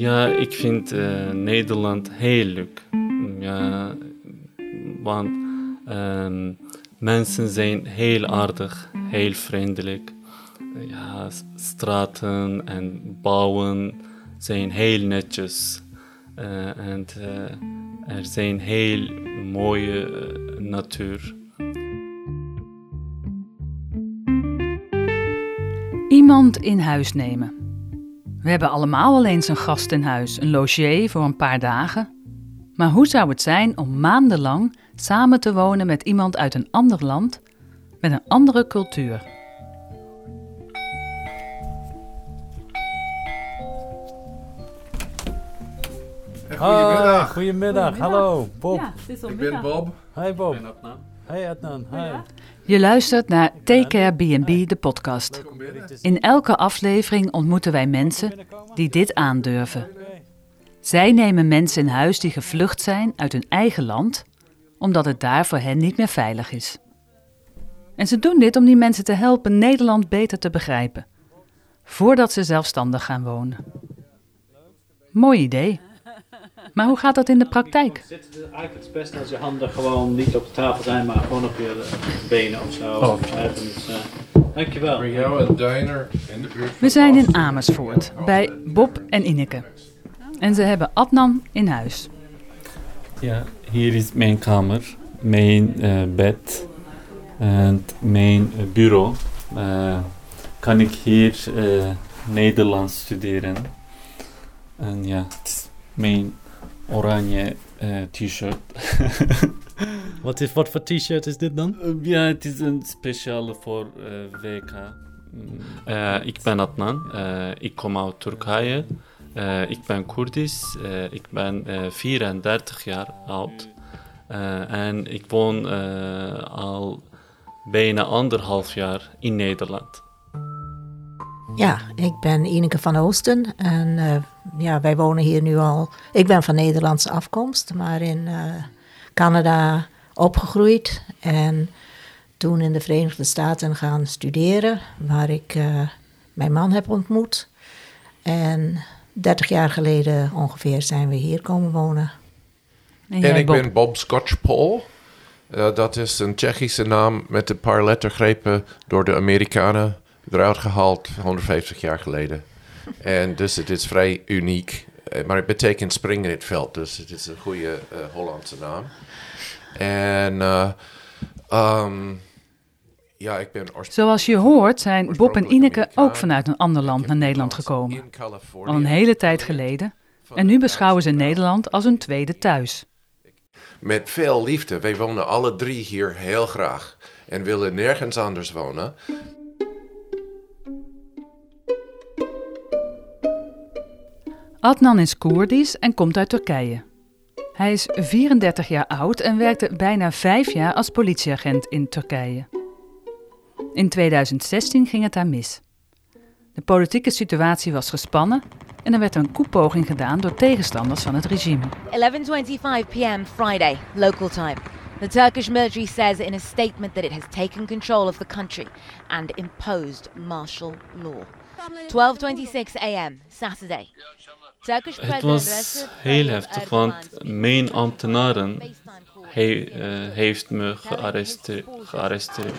Ja, ik vind uh, Nederland heel leuk. Want um, mensen zijn heel aardig, heel vriendelijk. Ja, straten en bouwen zijn heel netjes. Uh, en uh, er zijn heel mooie natuur. Iemand in huis nemen. We hebben allemaal wel eens een gast in huis, een logier voor een paar dagen. Maar hoe zou het zijn om maandenlang samen te wonen met iemand uit een ander land, met een andere cultuur? Goedemiddag. Goedemiddag. Hallo, Bob. Ja, Ik ben Bob. Hi Bob. Adnan. Hi Adnan. Hi. Je luistert naar Take Care B&B, de podcast. In elke aflevering ontmoeten wij mensen die dit aandurven. Zij nemen mensen in huis die gevlucht zijn uit hun eigen land, omdat het daar voor hen niet meer veilig is. En ze doen dit om die mensen te helpen Nederland beter te begrijpen, voordat ze zelfstandig gaan wonen. Mooi idee. Maar hoe gaat dat in de praktijk? Het is eigenlijk het beste als je handen gewoon niet op de tafel zijn, maar gewoon op je eh, benen of zo. Oh. Uh, dankjewel. We zijn in Amersfoort bij Bob en Ineke. En ze hebben Adnan in huis. Ja, hier is mijn kamer, mijn uh, bed en mijn bureau. kan ik hier Nederlands studeren? En ja, het is mijn oranje uh, t-shirt. wat, is, wat voor t-shirt is dit dan? Uh, ja, het is een speciale voor uh, WK. ik ben Adnan, ik kom uit Turkije. ik ben Koerdisch, ik ben 34 jaar oud. en ik woon al bijna anderhalf jaar in Nederland. Ja, ik ben Ineke van Oosten en ja, wij wonen hier nu al. Ik ben van Nederlandse afkomst, maar in uh, Canada opgegroeid. En toen in de Verenigde Staten gaan studeren, waar ik uh, mijn man heb ontmoet. En 30 jaar geleden ongeveer zijn we hier komen wonen. En, en ik Bob? ben Bob Scotch-Paul. Uh, dat is een Tsjechische naam met een paar lettergrepen door de Amerikanen eruit gehaald 150 jaar geleden. En dus het is vrij uniek. Eh, maar het betekent spring in het veld. Dus het is een goede uh, Hollandse naam. En uh, um, ja, ik ben Zoals je hoort zijn Bob en Ineke ook vanuit een ander land naar Nederland gekomen. Al een hele tijd geleden. En nu beschouwen ze Nederland als hun tweede thuis. Met veel liefde. Wij wonen alle drie hier heel graag. En willen nergens anders wonen. Adnan is Koerdisch en komt uit Turkije. Hij is 34 jaar oud en werkte bijna vijf jaar als politieagent in Turkije. In 2016 ging het daar mis. De politieke situatie was gespannen en er werd een koepoging gedaan door tegenstanders van het regime. 11:25 p.m. Friday, local time. The Turkish military says in a statement that it has taken control of the country and imposed martial law. 12:26 a.m. Saturday. Het was heel heftig, want mijn ambtenaren he, uh, heeft me gearresteerd. gearresteerd.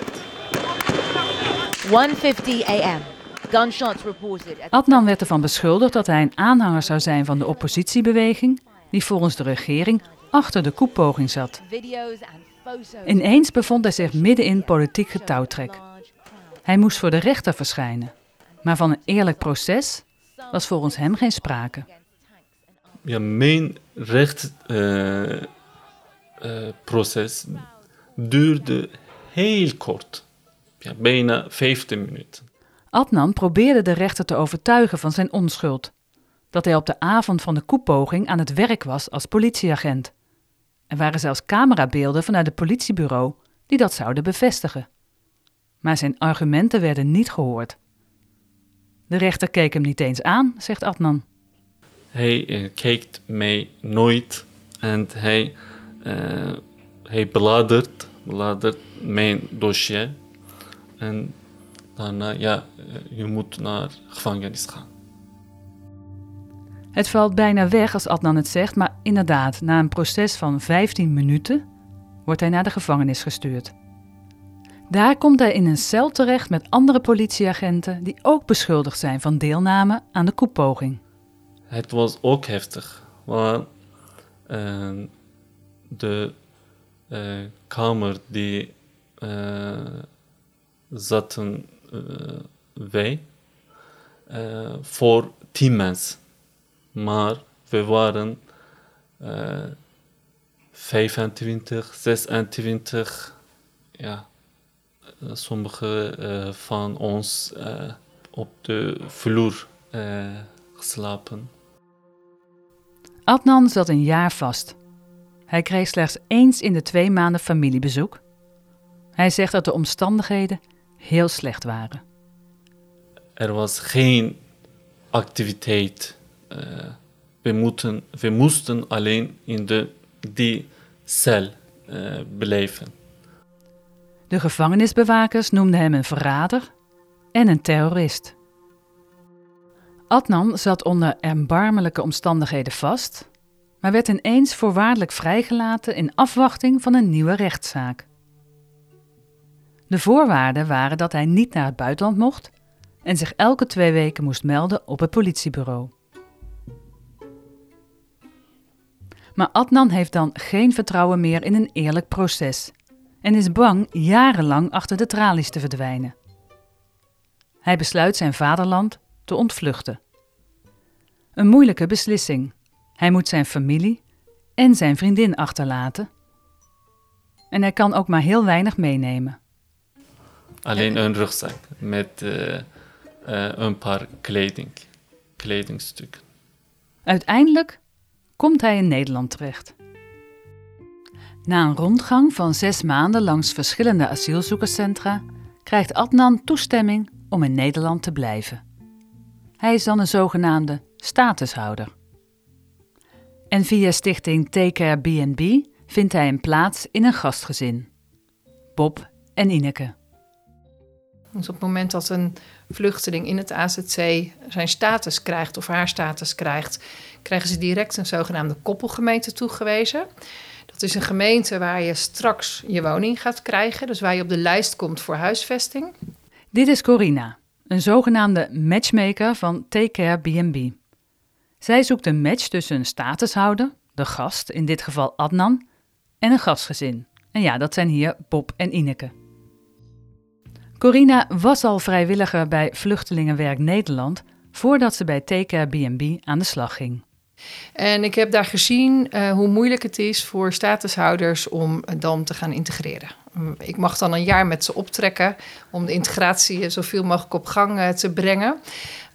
1:50 a.m. Gunshots reported. Adnan werd ervan beschuldigd dat hij een aanhanger zou zijn van de oppositiebeweging, die volgens de regering achter de koepoging zat. Ineens bevond hij zich midden in politiek getouwtrek. Hij moest voor de rechter verschijnen, maar van een eerlijk proces was volgens hem geen sprake. Ja, mijn rechtsproces uh, uh, duurde heel kort, ja, bijna 15 minuten. Adnan probeerde de rechter te overtuigen van zijn onschuld. Dat hij op de avond van de koepoging aan het werk was als politieagent. Er waren zelfs camerabeelden vanuit het politiebureau die dat zouden bevestigen. Maar zijn argumenten werden niet gehoord. De rechter keek hem niet eens aan, zegt Adnan. Hij uh, kijkt mij nooit en hij, uh, bladert, bladert mijn dossier. En daarna, ja, je moet naar gevangenis gaan. Het valt bijna weg als Adnan het zegt, maar inderdaad, na een proces van 15 minuten wordt hij naar de gevangenis gestuurd. Daar komt hij in een cel terecht met andere politieagenten die ook beschuldigd zijn van deelname aan de koepoging. Het was ook heftig, want uh, de uh, kamer die uh, zaten wij voor tien mensen. Maar we waren 25, 26, ja, sommige van ons op de vloer uh, geslapen. Adnan zat een jaar vast. Hij kreeg slechts eens in de twee maanden familiebezoek. Hij zegt dat de omstandigheden heel slecht waren. Er was geen activiteit. we, moeten, we moesten alleen in de, die cel beleven. De gevangenisbewakers noemden hem een verrader en een terrorist. Adnan zat onder erbarmelijke omstandigheden vast, maar werd ineens voorwaardelijk vrijgelaten in afwachting van een nieuwe rechtszaak. De voorwaarden waren dat hij niet naar het buitenland mocht en zich elke twee weken moest melden op het politiebureau. Maar Adnan heeft dan geen vertrouwen meer in een eerlijk proces en is bang jarenlang achter de tralies te verdwijnen. Hij besluit zijn vaderland te ontvluchten. Een moeilijke beslissing. Hij moet zijn familie en zijn vriendin achterlaten. En hij kan ook maar heel weinig meenemen. Alleen een rugzak met uh, uh, een paar kleding, kledingstukken. Uiteindelijk komt hij in Nederland terecht. Na een rondgang van zes maanden langs verschillende asielzoekerscentra krijgt Adnan toestemming om in Nederland te blijven. Hij is dan een zogenaamde statushouder. En via stichting Take Care BNB vindt hij een plaats in een gastgezin. Bob en Ineke. Dus op het moment dat een vluchteling in het AZC zijn status krijgt of haar status krijgt, krijgen ze direct een zogenaamde koppelgemeente toegewezen. Dat is een gemeente waar je straks je woning gaat krijgen, dus waar je op de lijst komt voor huisvesting. Dit is Corina, een zogenaamde matchmaker van Take Care B&B. Zij zoekt een match tussen een statushouder, de gast, in dit geval Adnan, en een gastgezin. En ja, dat zijn hier Bob en Ineke. Corina was al vrijwilliger bij Vluchtelingenwerk Nederland voordat ze bij Take Care B&B aan de slag ging. En ik heb daar gezien uh, hoe moeilijk het is voor statushouders om dan te gaan integreren. Ik mag dan een jaar met ze optrekken om de integratie zoveel mogelijk op gang uh, te brengen.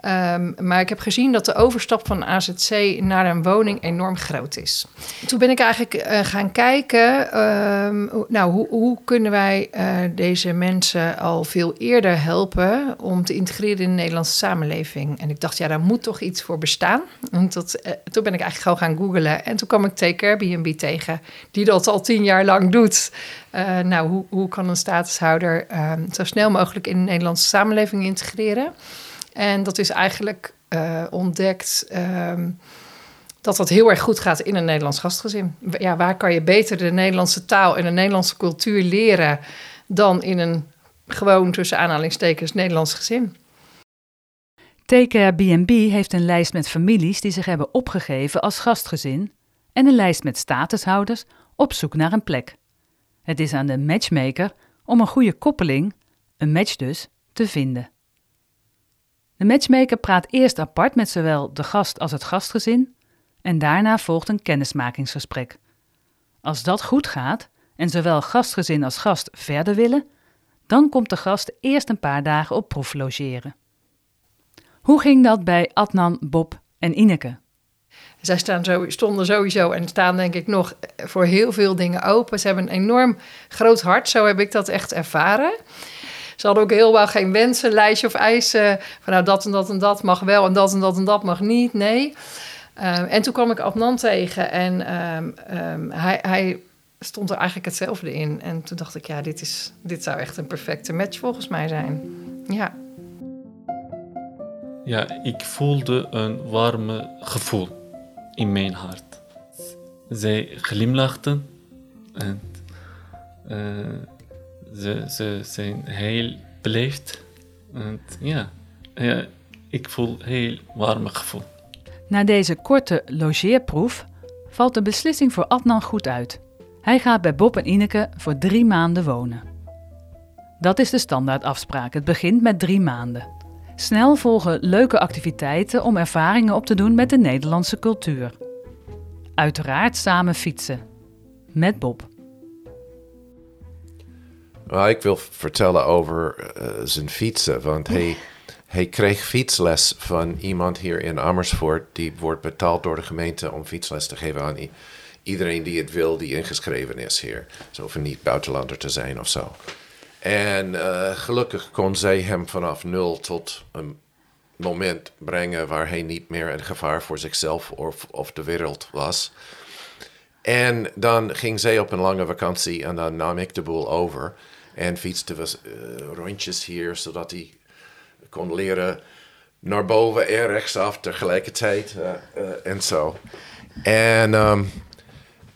Um, maar ik heb gezien dat de overstap van AZC naar een woning enorm groot is. Toen ben ik eigenlijk uh, gaan kijken, um, nou, hoe, hoe, kunnen wij uh, deze mensen al veel eerder helpen om te integreren in de Nederlandse samenleving? En ik dacht, ja, daar moet toch iets voor bestaan. En uh, toen ben ik eigenlijk gewoon gaan googlen en toen kwam ik Take Airbnb tegen, die dat al tien jaar lang doet. nou, hoe, hoe kan een statushouder um, zo snel mogelijk in de Nederlandse samenleving integreren? En dat is eigenlijk uh, ontdekt um, dat dat heel erg goed gaat in een Nederlands gastgezin. Ja, waar kan je beter de Nederlandse taal en de Nederlandse cultuur leren dan in een gewoon tussen aanhalingstekens Nederlands gezin? Take B&B heeft een lijst met families die zich hebben opgegeven als gastgezin en een lijst met statushouders op zoek naar een plek. Het is aan de matchmaker om een goede koppeling, een match dus, te vinden. De matchmaker praat eerst apart met zowel de gast als het gastgezin en daarna volgt een kennismakingsgesprek. Als dat goed gaat en zowel gastgezin als gast verder willen, dan komt de gast eerst een paar dagen op proef logeren. Hoe ging dat bij Adnan, Bob en Ineke? Zij staan zo, stonden sowieso en staan denk ik nog voor heel veel dingen open. Ze hebben een enorm groot hart, zo heb ik dat echt ervaren. Ze hadden ook helemaal geen wensenlijstje of eisen. Van nou, dat en dat en dat mag wel en dat en dat en dat mag niet. Nee. Uh, en toen kwam ik Adnan tegen en um, um, hij, hij stond er eigenlijk hetzelfde in. En toen dacht ik, ja, dit, is, dit zou echt een perfecte match volgens mij zijn. Ja. ja, ik voelde een warme gevoel in mijn hart. Zij glimlachten en uh, ze, ze zijn heel beleefd. En ja, ik voel heel warme gevoel. Na deze korte logeerproef valt de beslissing voor Adnan goed uit. Hij gaat bij Bob en Ineke voor drie maanden wonen. Dat is de standaardafspraak. Het begint met drie maanden. Snel volgen leuke activiteiten om ervaringen op te doen met de Nederlandse cultuur. Uiteraard samen fietsen. Met Bob. Well, ik wil vertellen over uh, zijn fietsen, want hij, hij kreeg fietsles van iemand hier in Amersfoort. Die wordt betaald door de gemeente om fietsles te geven aan iedereen die het wil, die ingeschreven is hier. Zo hoeven niet buitenlander te zijn of zo. En uh, gelukkig kon zij hem vanaf nul tot een moment brengen waar hij niet meer een gevaar voor zichzelf of, of de wereld was. En dan ging zij op een lange vakantie en dan nam ik de boel over. En fietste we uh, rondjes hier, zodat hij kon leren naar boven en rechtsaf tegelijkertijd uh, uh, en zo. En, um,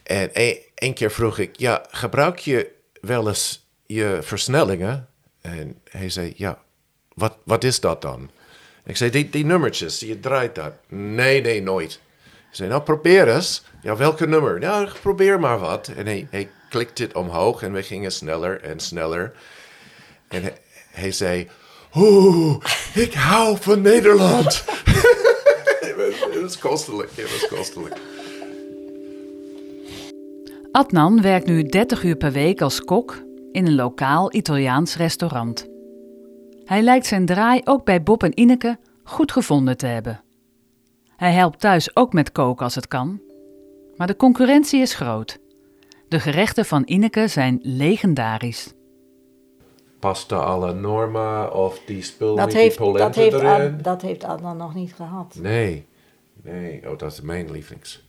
en één keer vroeg ik, ja, gebruik je wel eens je versnellingen? En hij zei, ja, wat, wat is dat dan? Ik zei, die, die nummertjes, je draait dat. Nee, nee, nooit. Zei, nou probeer eens. Ja, welke nummer? Nou, probeer maar wat. En hij, hij klikte het omhoog en we gingen sneller en sneller. En hij, zei, oeh, ik hou van Nederland. het was kostelijk, het was kostelijk. Adnan werkt nu 30 uur per week als kok in een lokaal Italiaans restaurant. Hij lijkt zijn draai ook bij Bob en Ineke goed gevonden te hebben. Hij helpt thuis ook met koken als het kan, maar de concurrentie is groot. De gerechten van Ineke zijn legendarisch. Pasta alla norma of die spul dat heeft, die polenta dat heeft erin? Dat heeft Adnan nog niet gehad. Nee, nee. Oh, dat is mijn lievelings.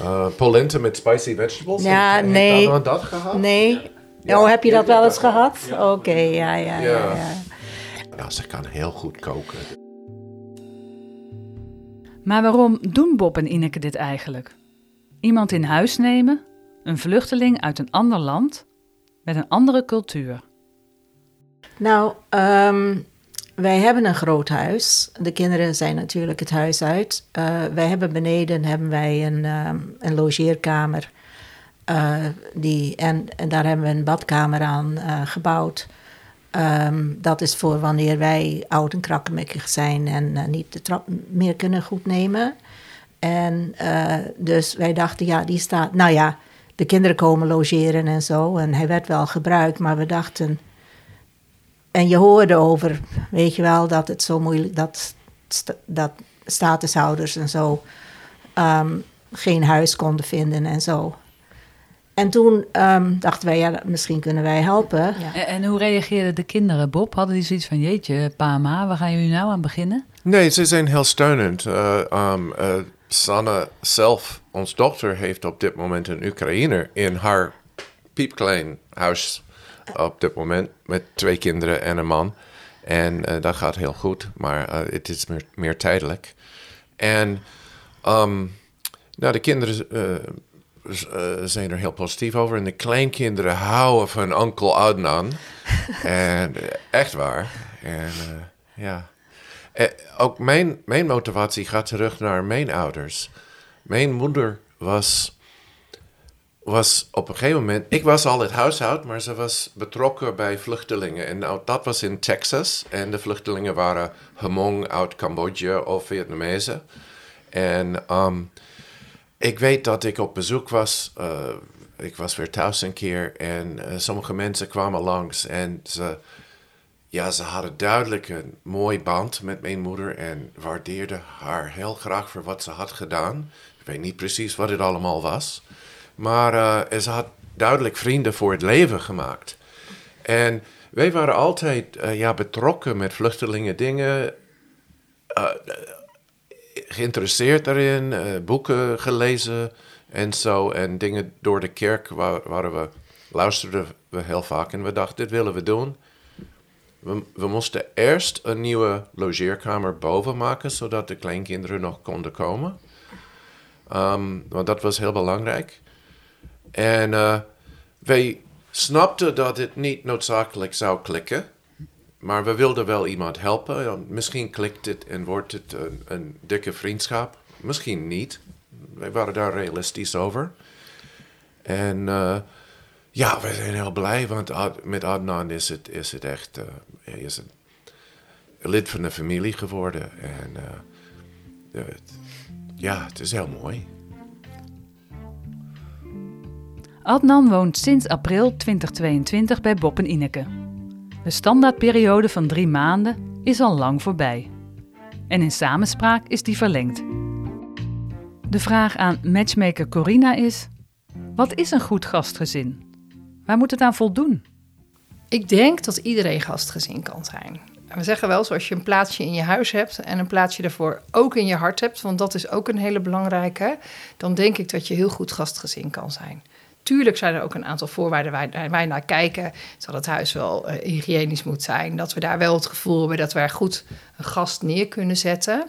uh, polenta met spicy vegetables? Ja, heeft, nee. Heeft Adnan dat gehad? Nee. Ja. Oh, heb je dat wel eens gehad? Oké, ja, ja, ja. ja. ja. Ja, ze kan heel goed koken. Maar waarom doen Bob en Ineke dit eigenlijk? Iemand in huis nemen, een vluchteling uit een ander land met een andere cultuur. Nou, um, wij hebben een groot huis. De kinderen zijn natuurlijk het huis uit. Uh, wij hebben beneden hebben wij een, um, een logeerkamer. Uh, die, en, daar hebben we een badkamer aan uh, gebouwd. Um, dat is voor wanneer wij oud en krakkemikkig zijn en uh, niet de trap meer kunnen goed nemen. En uh, dus wij dachten, ja, die staat. Nou ja, de kinderen komen logeren en zo. En hij werd wel gebruikt, maar we dachten. En je hoorde over, weet je wel, dat het zo moeilijk. dat, dat statushouders en zo. Um, geen huis konden vinden en zo. En toen um, dachten wij, ja, misschien kunnen wij helpen. Ja. En, en, hoe reageerden de kinderen, Bob? Hadden die zoiets van, jeetje, pa ma, waar gaan jullie nou aan beginnen? Nee, ze zijn heel steunend. Uh, um, uh, Sanne zelf, ons dochter, heeft op dit moment een Oekraïner in haar piepklein huis op dit moment. Met twee kinderen en een man. En uh, dat gaat heel goed, maar het is meer, meer, tijdelijk. En um, nou, de kinderen uh, zijn er heel positief over. En de kleinkinderen houden van onkel Adnan. en uh, echt waar. En uh, ja. ook mijn, mijn motivatie gaat terug naar mijn ouders. Mijn moeder was, was op een gegeven moment... Ik was al het huishoud, maar ze was betrokken bij vluchtelingen. En nou, dat was in Texas. En de vluchtelingen waren Hmong uit Cambodja of Vietnamezen. En... Um, ik weet dat ik op bezoek was. Uh, ik was weer thuis een keer en uh, sommige mensen kwamen langs en ze, ja, ze hadden duidelijk een mooi band met mijn moeder en waardeerden haar heel graag voor wat ze had gedaan. Ik weet niet precies wat het allemaal was, maar uh, ze had duidelijk vrienden voor het leven gemaakt. En wij waren altijd ja, betrokken met vluchtelingen dingen geïnteresseerd daarin, uh, boeken gelezen en zo. En dingen door de kerk waar, waar we luisterden we heel vaak. En we dachten, dit willen we doen. we, we moesten eerst een nieuwe logeerkamer boven maken, zodat de kleinkinderen nog konden komen. Ehm, want dat was heel belangrijk. En uh, wij snapten dat het niet noodzakelijk zou klikken. Maar we wilden wel iemand helpen. Misschien klikt het en wordt het een, dikke vriendschap. Misschien niet. Wij waren daar realistisch over. En uh, ja, we zijn heel blij, want met Adnan is het, is het echt hij is een lid van de familie geworden. En uh, ja, het is heel mooi. Adnan woont sinds april 2022 bij Bob en Ineke. De standaardperiode van drie maanden is al lang voorbij. En in samenspraak is die verlengd. De vraag aan matchmaker Corina is: wat is een goed gastgezin? Waar moet het aan voldoen? Ik denk dat iedereen gastgezin kan zijn. We zeggen wel, zoals je een plaatsje in je huis hebt en een plaatsje daarvoor ook in je hart hebt, want dat is ook een hele belangrijke, dan denk ik dat je heel goed gastgezin kan zijn. Tuurlijk zijn er ook een aantal voorwaarden waar wij naar kijken. Dat het huis wel uh, hygiënisch moet zijn. Dat we daar wel het gevoel hebben dat we er goed een gast neer kunnen zetten.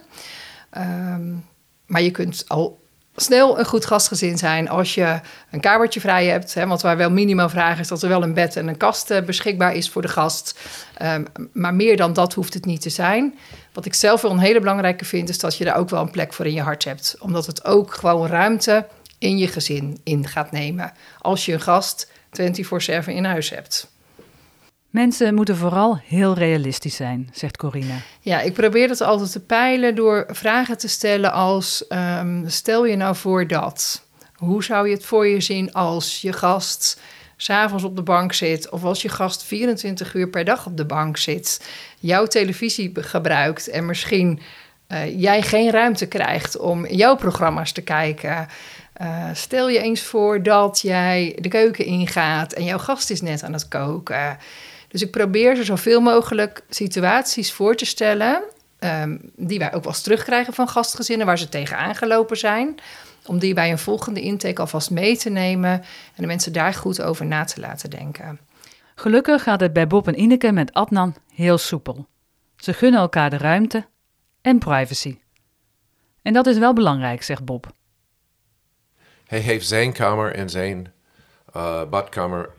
Um, maar je kunt al snel een goed gastgezin zijn als je een kamertje vrij hebt. Hè, want waar wel minimaal vragen is dat er wel een bed en een kast uh, beschikbaar is voor de gast. Um, maar meer dan dat hoeft het niet te zijn. Wat ik zelf wel een hele belangrijke vind, is dat je daar ook wel een plek voor in je hart hebt. Omdat het ook gewoon ruimte in je gezin in gaat nemen. Als je een gast 24-7 in huis hebt. Mensen moeten vooral heel realistisch zijn, zegt Corina. Ja, ik probeer het altijd te peilen door vragen te stellen als: um, stel je nou voor dat. Hoe zou je het voor je zien als je gast s'avonds op de bank zit, of als je gast 24 uur per dag op de bank zit, jouw televisie gebruikt en misschien uh, jij geen ruimte krijgt om jouw programma's te kijken? Uh, stel je eens voor dat jij de keuken ingaat en jouw gast is net aan het koken. Dus ik probeer ze zoveel mogelijk situaties voor te stellen. Um, die wij ook wel eens terugkrijgen van gastgezinnen waar ze tegenaan gelopen zijn. Om die bij een volgende intake alvast mee te nemen en de mensen daar goed over na te laten denken. Gelukkig gaat het bij Bob en Ineke met Adnan heel soepel. Ze gunnen elkaar de ruimte en privacy. En dat is wel belangrijk, zegt Bob. Hij heeft zijn kamer en zijn uh, badkamer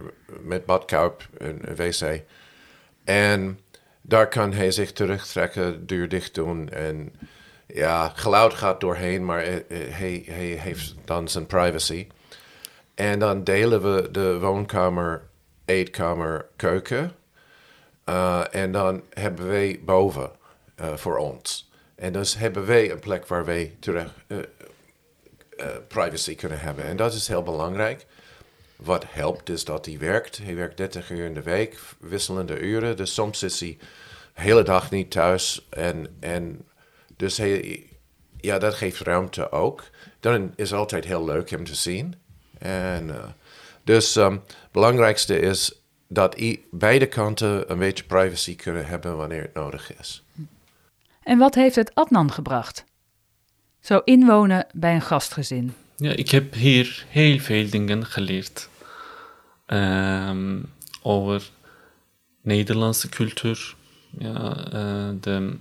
met badkuip en wc. En daar kan hij zich terugtrekken, deur dicht doen. En ja, geluid gaat doorheen, maar hij, hij heeft dan zijn privacy. En dan delen we de woonkamer, eetkamer, keuken. Uh, en dan hebben wij boven voor ons. En dus hebben wij een plek waar wij terug, privacy kunnen hebben. En dat is heel belangrijk. Wat helpt is dat hij werkt. Hij werkt 30 uur in de week, wisselende uren. Dus soms is hij de hele dag niet thuis. En, en dus hij, ja, dat geeft ruimte ook. Dan is het altijd heel leuk hem te zien. En, uh, dus het belangrijkste is dat beide kanten een beetje privacy kunnen hebben wanneer het nodig is. En wat heeft het Adnan gebracht? Zo inwonen bij een gastgezin. Ja, ik heb hier heel veel dingen geleerd. Um, over Nederlandse cultuur, ja, uh, de,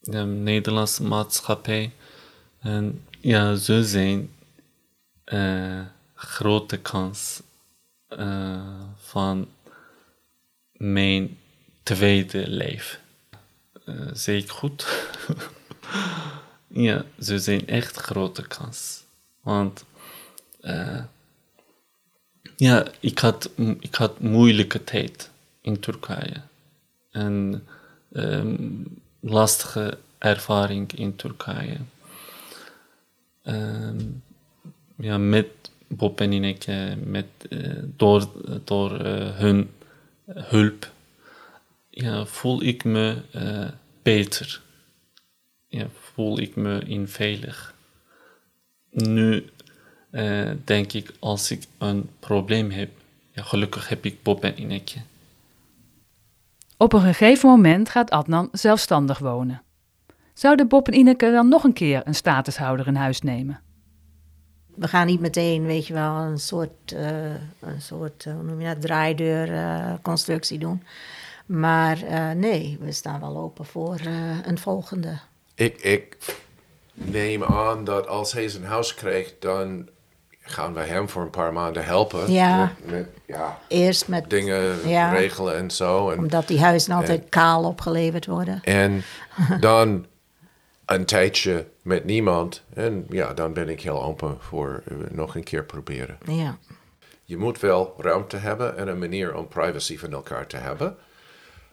de Nederlandse maatschappij. En ja, ze zijn uh, grote kans uh, van mijn tweede leven. Ik goed? ja, ze zijn echt grote kans. Want uh, ja, ik had, ik had moeilijke tijd in Turkije. En um, lastige ervaring in Turkije. Um, ja, met Bob en Ineke, met, uh, door, door uh, hun hulp, ja, voel ik me beter. Ja, voel ik me in veilig. Nu uh, denk ik, als ik een probleem heb, ja, gelukkig heb ik Bob en Ineke. Op een gegeven moment gaat Adnan zelfstandig wonen. Zouden Bob en Ineke dan nog een keer een statushouder in huis nemen? We gaan niet meteen, weet je wel, een soort, uh, een soort hoe noem je dat, draaideurconstructie uh, doen. Maar nee, we staan wel open voor een volgende. Ik, ik neem aan dat als hij zijn huis krijgt, dan gaan wij hem voor een paar maanden helpen. Ja. Met, ja, Eerst met dingen regelen en zo. En, Omdat die huizen altijd kaal opgeleverd worden. En dan een tijdje met niemand. En ja, dan ben ik heel open voor uh, nog een keer proberen. Ja. Je moet wel ruimte hebben en een manier om privacy van elkaar te hebben.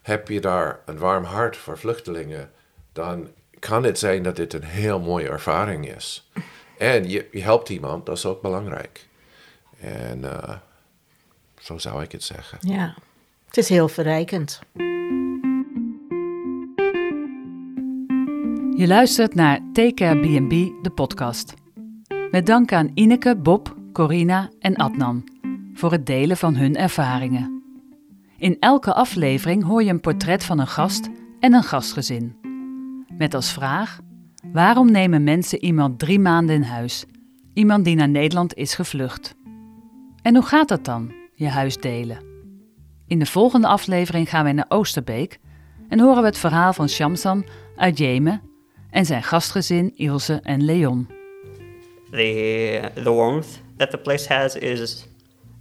Heb je daar een warm hart voor vluchtelingen, dan kan het zijn dat dit een heel mooie ervaring is. En je, je helpt iemand, dat is ook belangrijk. En uh, zo zou ik het zeggen. Ja, het is heel verrijkend. Je luistert naar Take Care B&B, de podcast. Met dank aan Ineke, Bob, Corina en Adnan voor het delen van hun ervaringen. In elke aflevering hoor je een portret van een gast en een gastgezin. Met als vraag: waarom nemen mensen iemand drie maanden in huis? Iemand die naar Nederland is gevlucht. En hoe gaat dat dan, je huis delen? In de volgende aflevering gaan wij naar Oosterbeek en horen we het verhaal van Shamsan uit Jemen en zijn gastgezin Ilse en Leon. The, the warmth that the place has is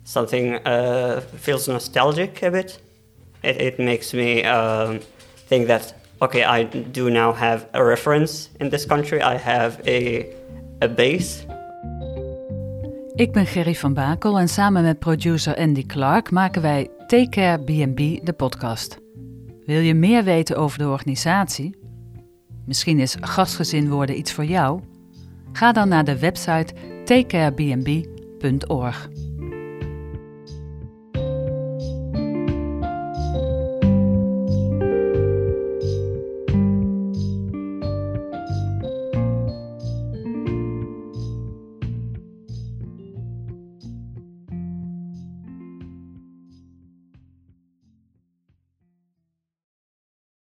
something uh, feels nostalgic a bit. It, it makes me um, think that okay, I do now have a reference in this country. I have a, a base. Ik ben Gerry van Bakel en samen met producer Andy Clark maken wij Take Care B&B, de podcast. Wil je meer weten over de organisatie? Misschien is gastgezin worden iets voor jou? Ga dan naar de website takecarebnb.org.